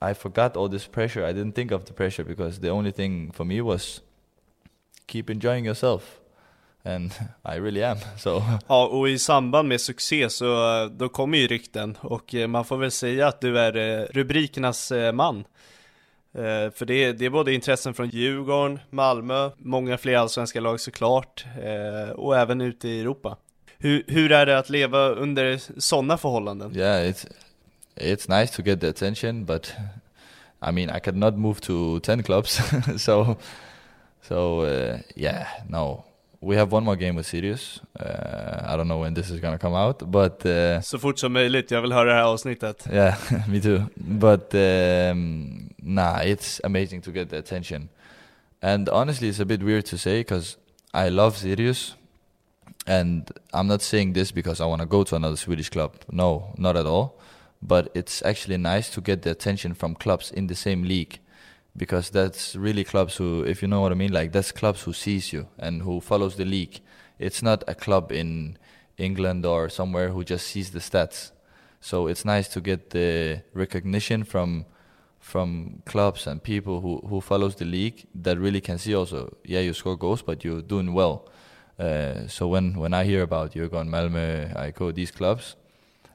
I forgot all this pressure. I didn't think of the pressure because the only thing for me was keep enjoying yourself. And I really am. So Ja, och i samband med succé så eh, då kommer ju rykten och eh, man får väl säga att du är eh, rubrikernas man. För det är, det är både intressen från Djurgården, Malmö, många fler allsvenska lag såklart och även ute i Europa. Hur, hur är det att leva under sådana förhållanden? yeah, it's it's nice to get the attention, but I mean I could not move to ten clubs. so so uh, yeah, no. We have one more game with Sirius. Uh, I don't know when this is gonna come out, but uh, Så fort som möjligt, jag vill höra det här avsnittet. Yeah, me too. But um, nah, it's amazing to get the attention. And honestly, it's a bit weird to say because I love Sirius, and I'm not saying this because I want to go to another Swedish club. No, not at all. But it's actually nice to get the attention from clubs in the same league because that's really clubs who, if you know what I mean, like that's clubs who sees you and who follows the league. It's not a club in England or somewhere who just sees the stats. So it's nice to get the recognition from from clubs and people who, who follows the league that really can see also, yeah, you score goals, but you're doing well. Uh, so when, when I hear about Djurgården, Malmö, i go these clubs,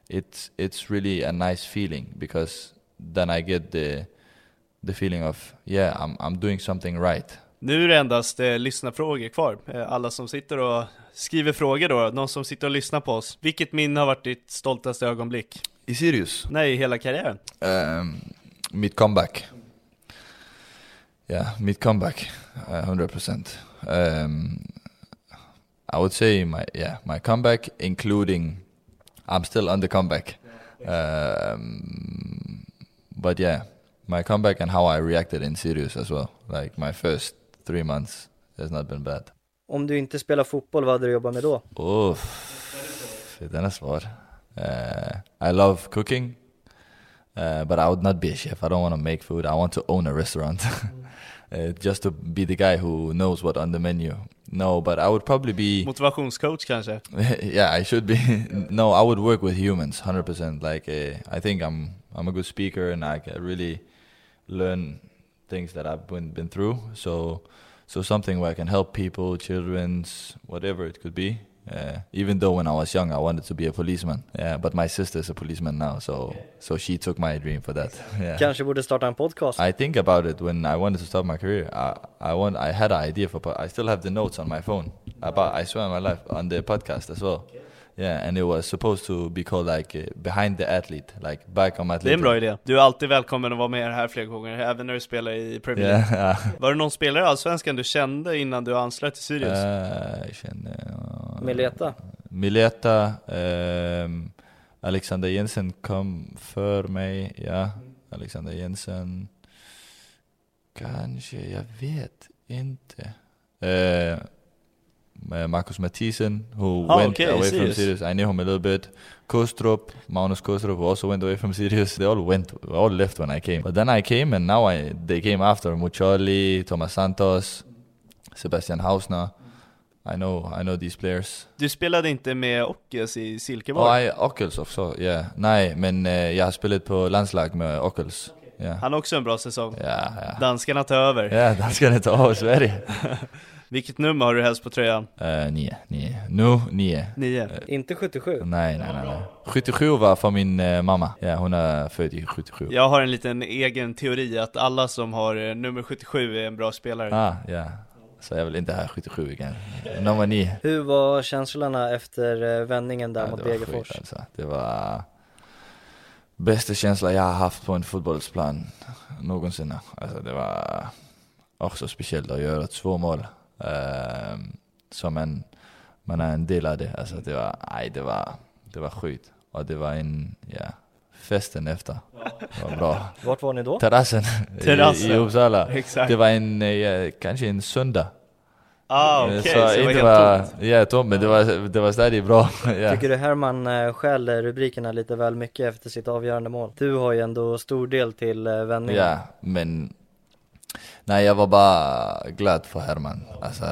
it's it's really a nice feeling because then I get the the feeling of yeah, I'm I'm doing something right. Nu är det endast eh, lyssnarfrågor kvar. Eh, alla som sitter och skriver frågor då, någon som sitter och lyssnar på oss. Vilket minne har varit ditt stoltaste ögonblick? I Sirius, Nej, i hela karriären. um, mid comeback. Yeah, mid comeback, hundred percent. Um, I would say my yeah my comeback, including I'm still on the comeback. Um, but yeah, my comeback and how I reacted in Sirius as well. Like my first three months has not been bad. Om du inte spelar fotboll, vad hade du jobbat med då? Uff, den är svår. Uh, I love cooking, uh, but I would not be a chef. I don't want to make food. I want to own a restaurant. uh, just to be the guy who knows what on the menu. No, but I would probably be. Motivationscoach kanske? yeah, I should be. no, I would work with humans, hundred percent. Like uh, I think I'm I'm a good speaker and I can really learn things that I've been been through. So so something where I can help people, children's, whatever it could be. Uh, even though when I was young I wanted to be a policeman, yeah, but my sister's a policeman now, so so she took my dream for that. Yeah. Kanske borde starta en podcast? I think about it when I wanted to start my career. I I want I had an idea for I still have the notes on my phone about I swear on my life on the podcast as well. Yeah, and it was supposed to be called like uh, behind the athlete, like back on Det är athlete. en bra idé. Du är alltid välkommen att vara med här fler gånger, även när du spelar i Premier League. Yeah. Var det någon spelare i Allsvenskan du kände innan du anslöt till Sirius? Uh, jag känner, uh, Mileta? Mileta, ehm, Alexander Jensen kom för mig, ja. Alexander Jensen. Kanske, jag vet inte. Uh, Marcus Mathisen, who Ah, went okay, away from Sirius. I knew him a little bit. Kostrup, Magnus Kostrup, who also went away from Sirius. They all went, all left when I came. But then I came, and now I they came after Muccioli, Thomas Santos, Sebastian Hausner. I know, I know these players. Du spelade inte med Ockes i Silkeborg? jag Ockels också, ja. Nej, men eh, jag har spelat på landslag med Ockels. Ja, Han har också en bra säsong. ja. ja. Danskarna tar över. Ja, danskarna tar över Sverige. Vilket nummer har du helst på tröjan? Uh, nio, nio. Nu, nio. Nio. Inte 77? Nej, nej, nej, nej. 77 var för min eh, mamma. Ja, hon är född i 77. Jag har en liten egen teori att alla som har nummer 77 är en bra spelare. Ah, ja. Så jag vill inte ha 77 igen. Nummer 9. Hur var känslorna efter vändningen där Ja, mot Degerfors? alltså. Det var bästa känslan jag har haft på en fotbollsplan någonsin. Alltså det var också speciellt att göra två mål. Ehm, som en, man är en del av det. Alltså det var, nej det var, det var sjukt. och det var en, ja, festen efter. Det var bra. Vart var ni då? Terrassen, Terrassen. I, i Uppsala. Exakt. Det var en, eh, ja, kanske en söndag. Ah, Eh, okej, så så det var inte helt var, tomt. ja tomt, men det var, det var stadigt bra. ja. Tycker du Herman eh, stjäl rubrikerna lite väl mycket efter sitt avgörande mål? Du har ju ändå stor del till eh, vändningen. Ja, men Nej, jag var bara glad för Herman. Alltså,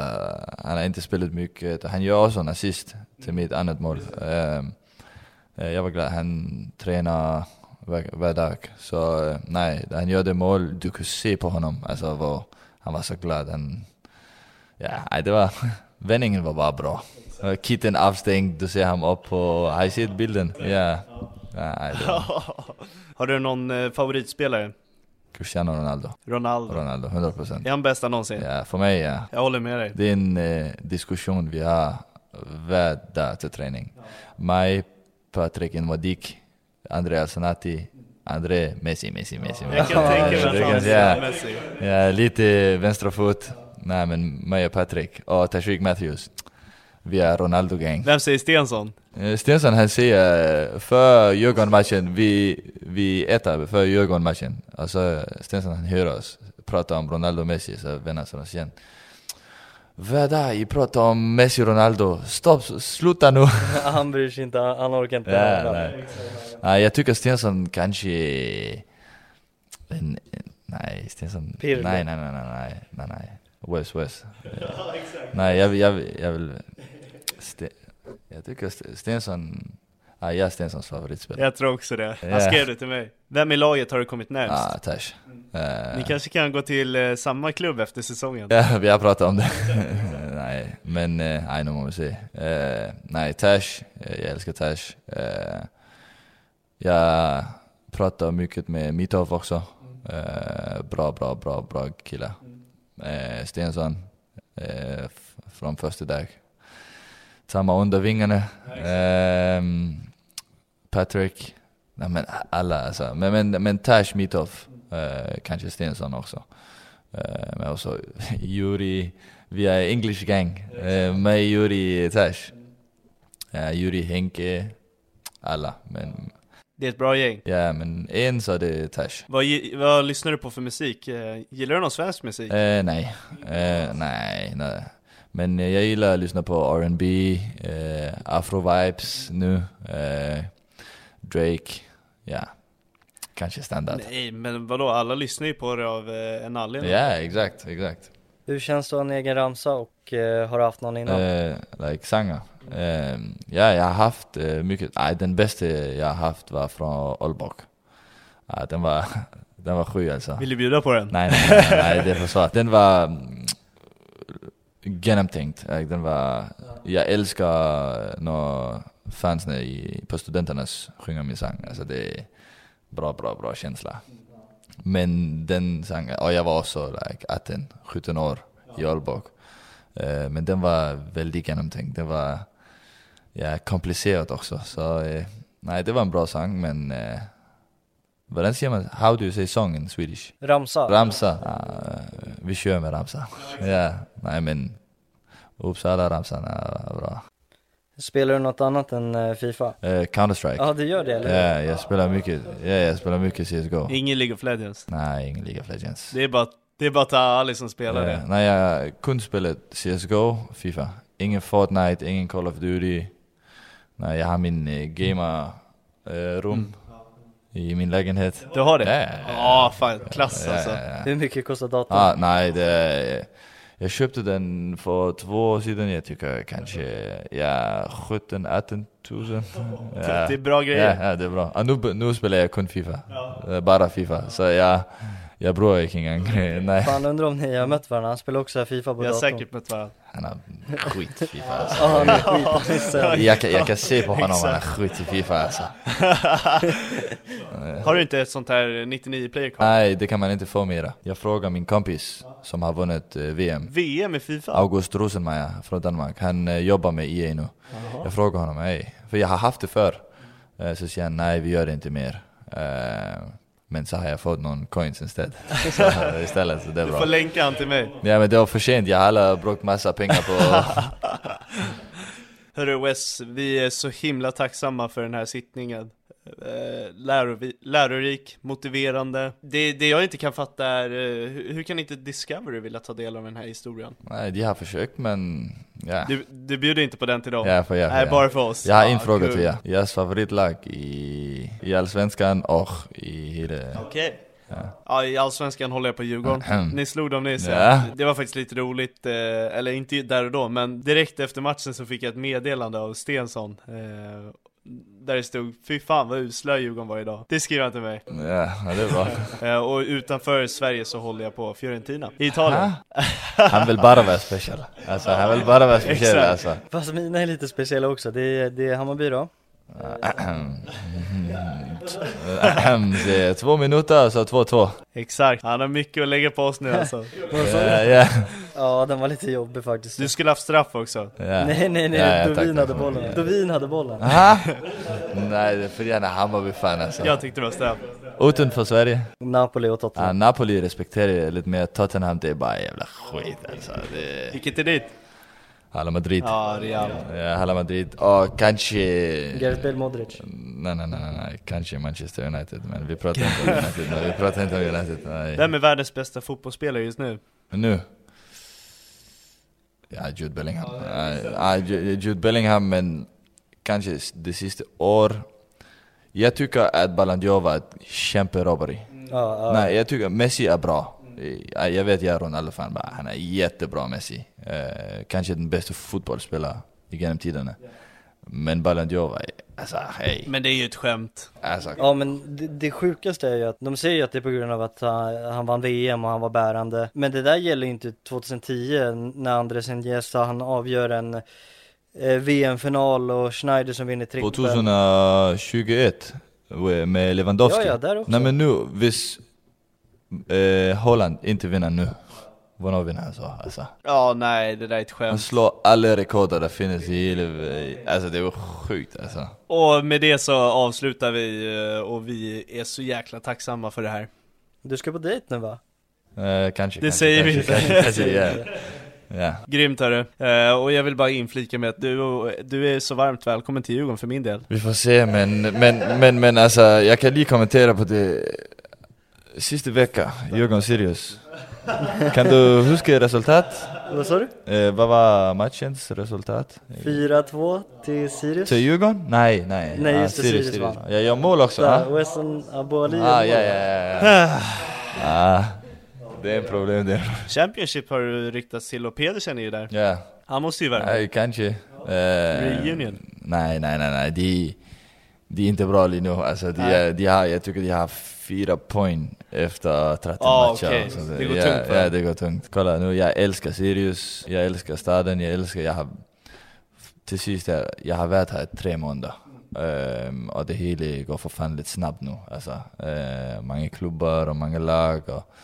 han har inte spelat mycket. Han gör också en assist till mitt annat mål. Ehm, eh, jag var glad. Han tränar varje dag. Så eh, nej, han gör det mål. Du kunde se på honom. Alltså, var, han var så glad. Han, ja, det var... Vändningen var bara bra. Kitten avstängd, du ser honom upp på... Har du sett bilden? Ja. ja nej, Har du någon eh, favoritspelare? Cristiano Ronaldo. Ronaldo. Ronaldo, 100%. Är han bästa någonsin? Ja, för mig ja. Jag håller med dig. Det är en eh, diskussion vi har varje dag till träning. Mig, Patrik Nwadik, Andreas Sanati, André, Messi, Messi, Messi. Jag kan tänka mig att han ja, Messi. ja, lite vänsterfot. Nej men mig och Patrik och Tashreeq Matthews. Vi är Ronaldo-gang. Vem säger Stensson? Eh, Stensson han säger för Djurgården-matchen, vi, vi äter för Djurgården-matchen. Och så Stensson han hör oss prata om Ronaldo och Messi, så vänder sig oss igen. Vad är det? pratar om Messi och Ronaldo. Stopp, sluta nu. han bryr sig inte, han orkar inte ja, nej. nej, jag tycker Stensson kanske... En, nej, Stensson... Nej, nej, nej, nej, nej, nej, nej. Wes, Wes. Nej, jag, jag, jag vill... Sten, jag tycker St- Stensson... Ja, jag är Stenssons favoritspelare. Jag tror också det. Han skrev det till mig. Vem i laget har du kommit närmst? Ja, Tash. Eh, Ni kanske kan gå till eh, samma klubb efter säsongen? Ja, vi har pratat om det. nej, men nej, nu må vi se. Eh, nej, Tash. Jag älskar Tash. Jag pratar mycket med Mitov också. Bra, bra, bra, bra killar. Stensson. Från första dag. Samma under vingarna. Ehm, Patrick. Nej, men alla alltså. Men, men, men Tash Mitov. Eh, kanske Stensson också. Eh, men också Yuri, vi är English gang. Uh, mig, Yuri, Tash. Uh, Yuri, Henke, alla. Men Det är ett bra gäng. ja, men en så är det Tash. Vad, vad lyssnar du på för musik? Eh, Gillar du någon svensk musik? Eh, nej, Eh, nej, nej. Men eh, jag gillar att lyssna på R&B, eh, Afro-vibes nu, eh, Drake, ja. Kanske standard. Nej, men vadå? Alla lyssnar ju på det av eh, en anledning. Ja, exakt, exakt. Hur känns det att ha en egen ramsa och eh, har du haft någon innan? Eh, like sånger. Eh, ja, jag har haft eh, mycket. Nej, den bästa jag har haft var från. Ja, den var, den var sju alltså. Vill du bjuda på den? Nej, nej, nej, nej det är för svårt. Den var genomtänkt. Like, Den var, jag älskar när fansen i, på studenternas sjunger min sång. Alltså det är bra, bra, bra känsla. Men den sången, och jag var också like 18, 17 år i Aalborg. Eh, men den var väldigt genomtänkt. Den var ja, komplicerad också. Så eh, nej, det var en bra sång men uh, Hvordan säger man, how do you say song in Swedish? Ramsa? Ramsa, ah, vi kör med ramsa. Ja, nej men Uppsala ramsan är bra. Spelar du något annat än eh, Fifa? Eh, Counter-Strike. Ja, du gör det eller? Ja, jag spelar mycket, ja, jag spelar mycket CSGO. Ingen League of Legends? Nej, ingen League of Legends. Det är bara, det är bara Ali som spelar Ja, det. nej, jag kun spelat CSGO, FIFA. Ingen Fortnite, ingen Call of Duty. Nej, jag har min eh, gamer-rum i min lägenhet. Du har det? Ja, ja, fan, klass alltså. Hur mycket kostar datorn? Ah, nej, det, jag köpte den för två år sedan. Jag tycker kanske ja, 17 18 tusen. Ja. Det är bra grejer. Ja, ja det är bra. Ah, nu, nu spelar jag kun Fifa. Eh, Bara Fifa. Så jag, jag bryr mig inte engang. Nej. Fan undrar om ni har mött varandra, han spelar också Fifa på Vi har datorn säkert mött varandra. Han har skit i Fifa alltså. Ja, han är skitnisse. jag, kan, jag kan se på honom han har skit i Fifa alltså. Har du inte ett sånt här 99 player card? Nej, det kan man inte få mera. Jag frågar min kompis som har vunnit eh, VM. VM i Fifa? August Rosenmeier från Danmark. Han eh, jobbar med EA nu. Jag frågar honom, hej, för jag har haft det förr. Eh, så säger han, nej vi gör det inte mer. Eh, men så har jag fått någon coins istället. så, eh, istället, så det är Du bra. får länka han till mig. Ja men det var för sent, jag har alla brukt massa pengar på... Hörru Wes, vi är så himla tacksamma för den här sittningen. Eh, lärorik, motiverande. Det, det jag inte kan fatta är, eh, hur, hur kan inte Discovery vilja ta del av den här historien? Nej, de har försökt men, ja. Du, du bjuder inte på den till dem? Ja, för jag, Nej, ja. bara för oss? Jag har Ja, en fråga kul. till er. Deras favoritlag i, i Allsvenskan och i hela... Okej. Ja, i Allsvenskan håller jag på Djurgården. Ni slog dem nyss Ja. Det var faktiskt lite roligt, eh, eller inte där och då, men direkt efter matchen så fick jag ett meddelande av Stensson eh, Där det stod 'Fy fan vad usla Djurgården var idag' Det skrev han till mig. Ja, ja, det bra. eh, Och utanför Sverige så håller jag på Fiorentina, i Italien. Han vill bara vara special. Alltså, han vill bara vara speciell alltså. Fast mina är lite speciella också, det är, det är Hammarby då är två minuter, så 2-2. Exakt, han har mycket att lägga på oss nu alltså Ja, ja. Ja den var lite jobbig faktiskt Du skulle haft straff också Ja. Nej nej nej, Ja, Dovin hade bollen Dovin hade bollen. Nej, det är för gärna Hammarby-fan alltså. Jag tyckte det var straff Utanför Sverige? Napoli och Tottenham Ja, Napoli respekterar jag lite mer, Tottenham det är bara jävla skit alltså. Det... Vilket är ditt? Hala Madrid. Ja, Real Ja, Hala Madrid. Och kanske... Gareth Bale Modric Nej, nej, nej, nej, kanske Manchester United, men vi pratar inte om United, nej, vi pratar inte om United, nej. Vem är världens bästa fotbollsspelare just nu? Nu? Ja, Jude Bellingham. Ja, ja, Ju- Jude Bellingham, men kanske det sista år. Jag tycker att Ballon d'Or var ett kämperobberi. Ja, ja. Nej, jag tycker Messi är bra. Ja, Jag vet Ronaldo-fan, bara, han är jättebra Messi. Eh, kanske den bästa fotbollsspelaren genom tiderna. Men Ballon d'Or alltså hej. Men det är ju ett skämt Alltså, Ja men det, det sjukaste är ju att de säger ju att det är på grund av att han, han vann VM och han var bärande Men det där gäller ju inte 2010 när Andres Iniesta han avgör en eh, VM-final och Schneider som vinner trippel 2021 med Lewandowski. Ja, ja, där också. Nej men nu, hvis eh, Holland inte vinner nu, vad vinner han så? Alltså. Ja, nej, det där är ett Han skämt slår alla rekord det finns i hela, alltså det var sjukt alltså. Och med det så avslutar vi eh, och vi är så jäkla tacksamma för det här Du ska på dejt nu va? Eh, kanske, Det kanske, säger vi kanske, inte. kanske, kanske, ja. ja. Grymt hörru, Eh, och jag vill bara inflika med att du, du är så varmt välkommen till Djurgården för min del Vi får se men, men, men, men alltså jag kan lige kommentera på det sista vecka, Djurgården Sirius. Kan du huska resultat? Vad sa du? Eh, vad var matchens resultat? 4-2 till Sirius Till Djurgården? Nej, nej. Nej, Ah, just det, Sirius vann. Jag gör mål också. Där, Ah, Wesson Abu Ali ah ja, ja, ja. ja. ah, det är ett problem det. Championship har du ryktats till och Pedersen är ju där Ja, Han måste ju vara nej, kanske. Eh, Reunion Nej, nej, nej, nej. De, de är inte bra nu. Alltså, de, de har, jag tycker de har fyra poäng efter 13 Ah, matcher. okej. Så Det går ja, tungt Ja, det går tungt. Kolla nu, jag älskar Sirius, jag älskar staden, jag älskar, jag har till sist, jag, jag har varit här i tre månader. Ehm, och det hela går för fan lite snabbt nu. Alltså, uh, många klubbar och många lag och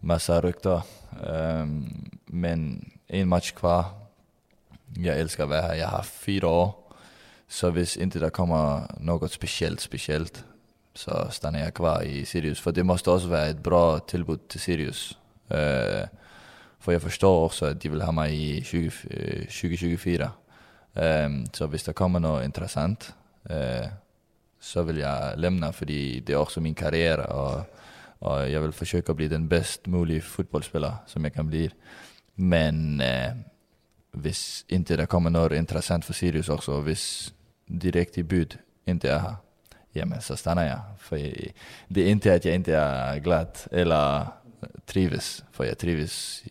massa rykten. Ehm, men en match kvar. Jag älskar att vara här, jag har fyra år. Så hvis inte det kommer något speciellt, speciellt så stannar jag kvar i Sirius. För det måste också vara ett bra tillbud till Sirius. Eh, för jag förstår också att de vill ha mig i 20, 2024. Eh, ehm, så om det kommer något intressant eh, så vill jag lämna för det är också min karriär och, och jag vill försöka bli den bäst möjliga fotbollsspelare som jag kan bli. Men eh, det inte det kommer något intressant för Sirius också, om direkt i bud inte är här, men så stannar jag. För jag, det är inte att jag inte är glad eller trivs, för jag trivs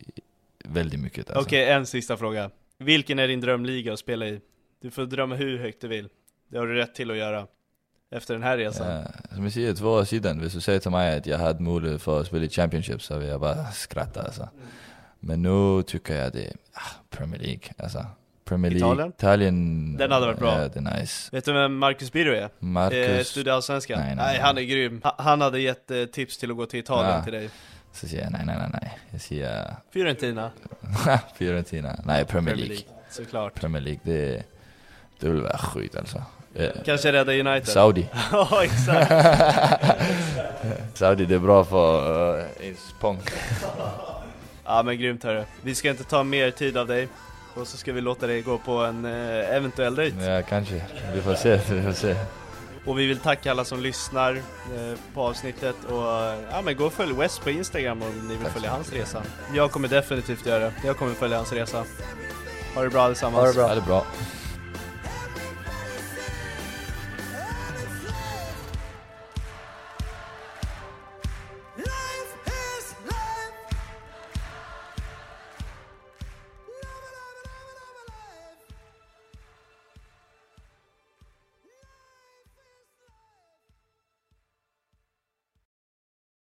väldigt mycket. Alltså. Okej, en sista fråga Vilken är din drömliga att spela i? Du får drömma hur högt du vill Det har du rätt till att göra Efter den här resan Ja, som jag säger, två år sedan, hvis du säger till mig att jag hade möjlighet för att spela i Championship så vill jag bara skratta alltså. Men nu tycker jag det är ah, Premier League, alltså. Premier League, Italien? Italien Den hade varit bra. Ja, det är nice. Vet du vem Marcus Birro är? Marcus, Eh, Studieallsvenskan? Nej, Nej, nej, han är grym Ha- Han hade gett eh, tips till att gå till Italien Ja. till dig så säger jag nej, nej, nej, nej. Jag säger Fiorentina Fiorentina. Nej, Premier League. Såklart Premier League, det, det vill vara skit alltså. Eh, Kanske rädda United Saudi. Ja, exakt Saudi, det är bra för uh, ens pong. Ja men grymt hörru Vi ska inte ta mer tid av dig Och så ska vi låta dig gå på en eh, eventuell dejt. Ja, kanske. Vi får se, vi får se. Och vi vill tacka alla som lyssnar eh, på avsnittet och ja men gå och följ West på Instagram om ni vill följa hans resa. Jag kommer definitivt göra det. Jag kommer följa hans resa. Ha det bra allesammans. Ha det bra. Ha det bra.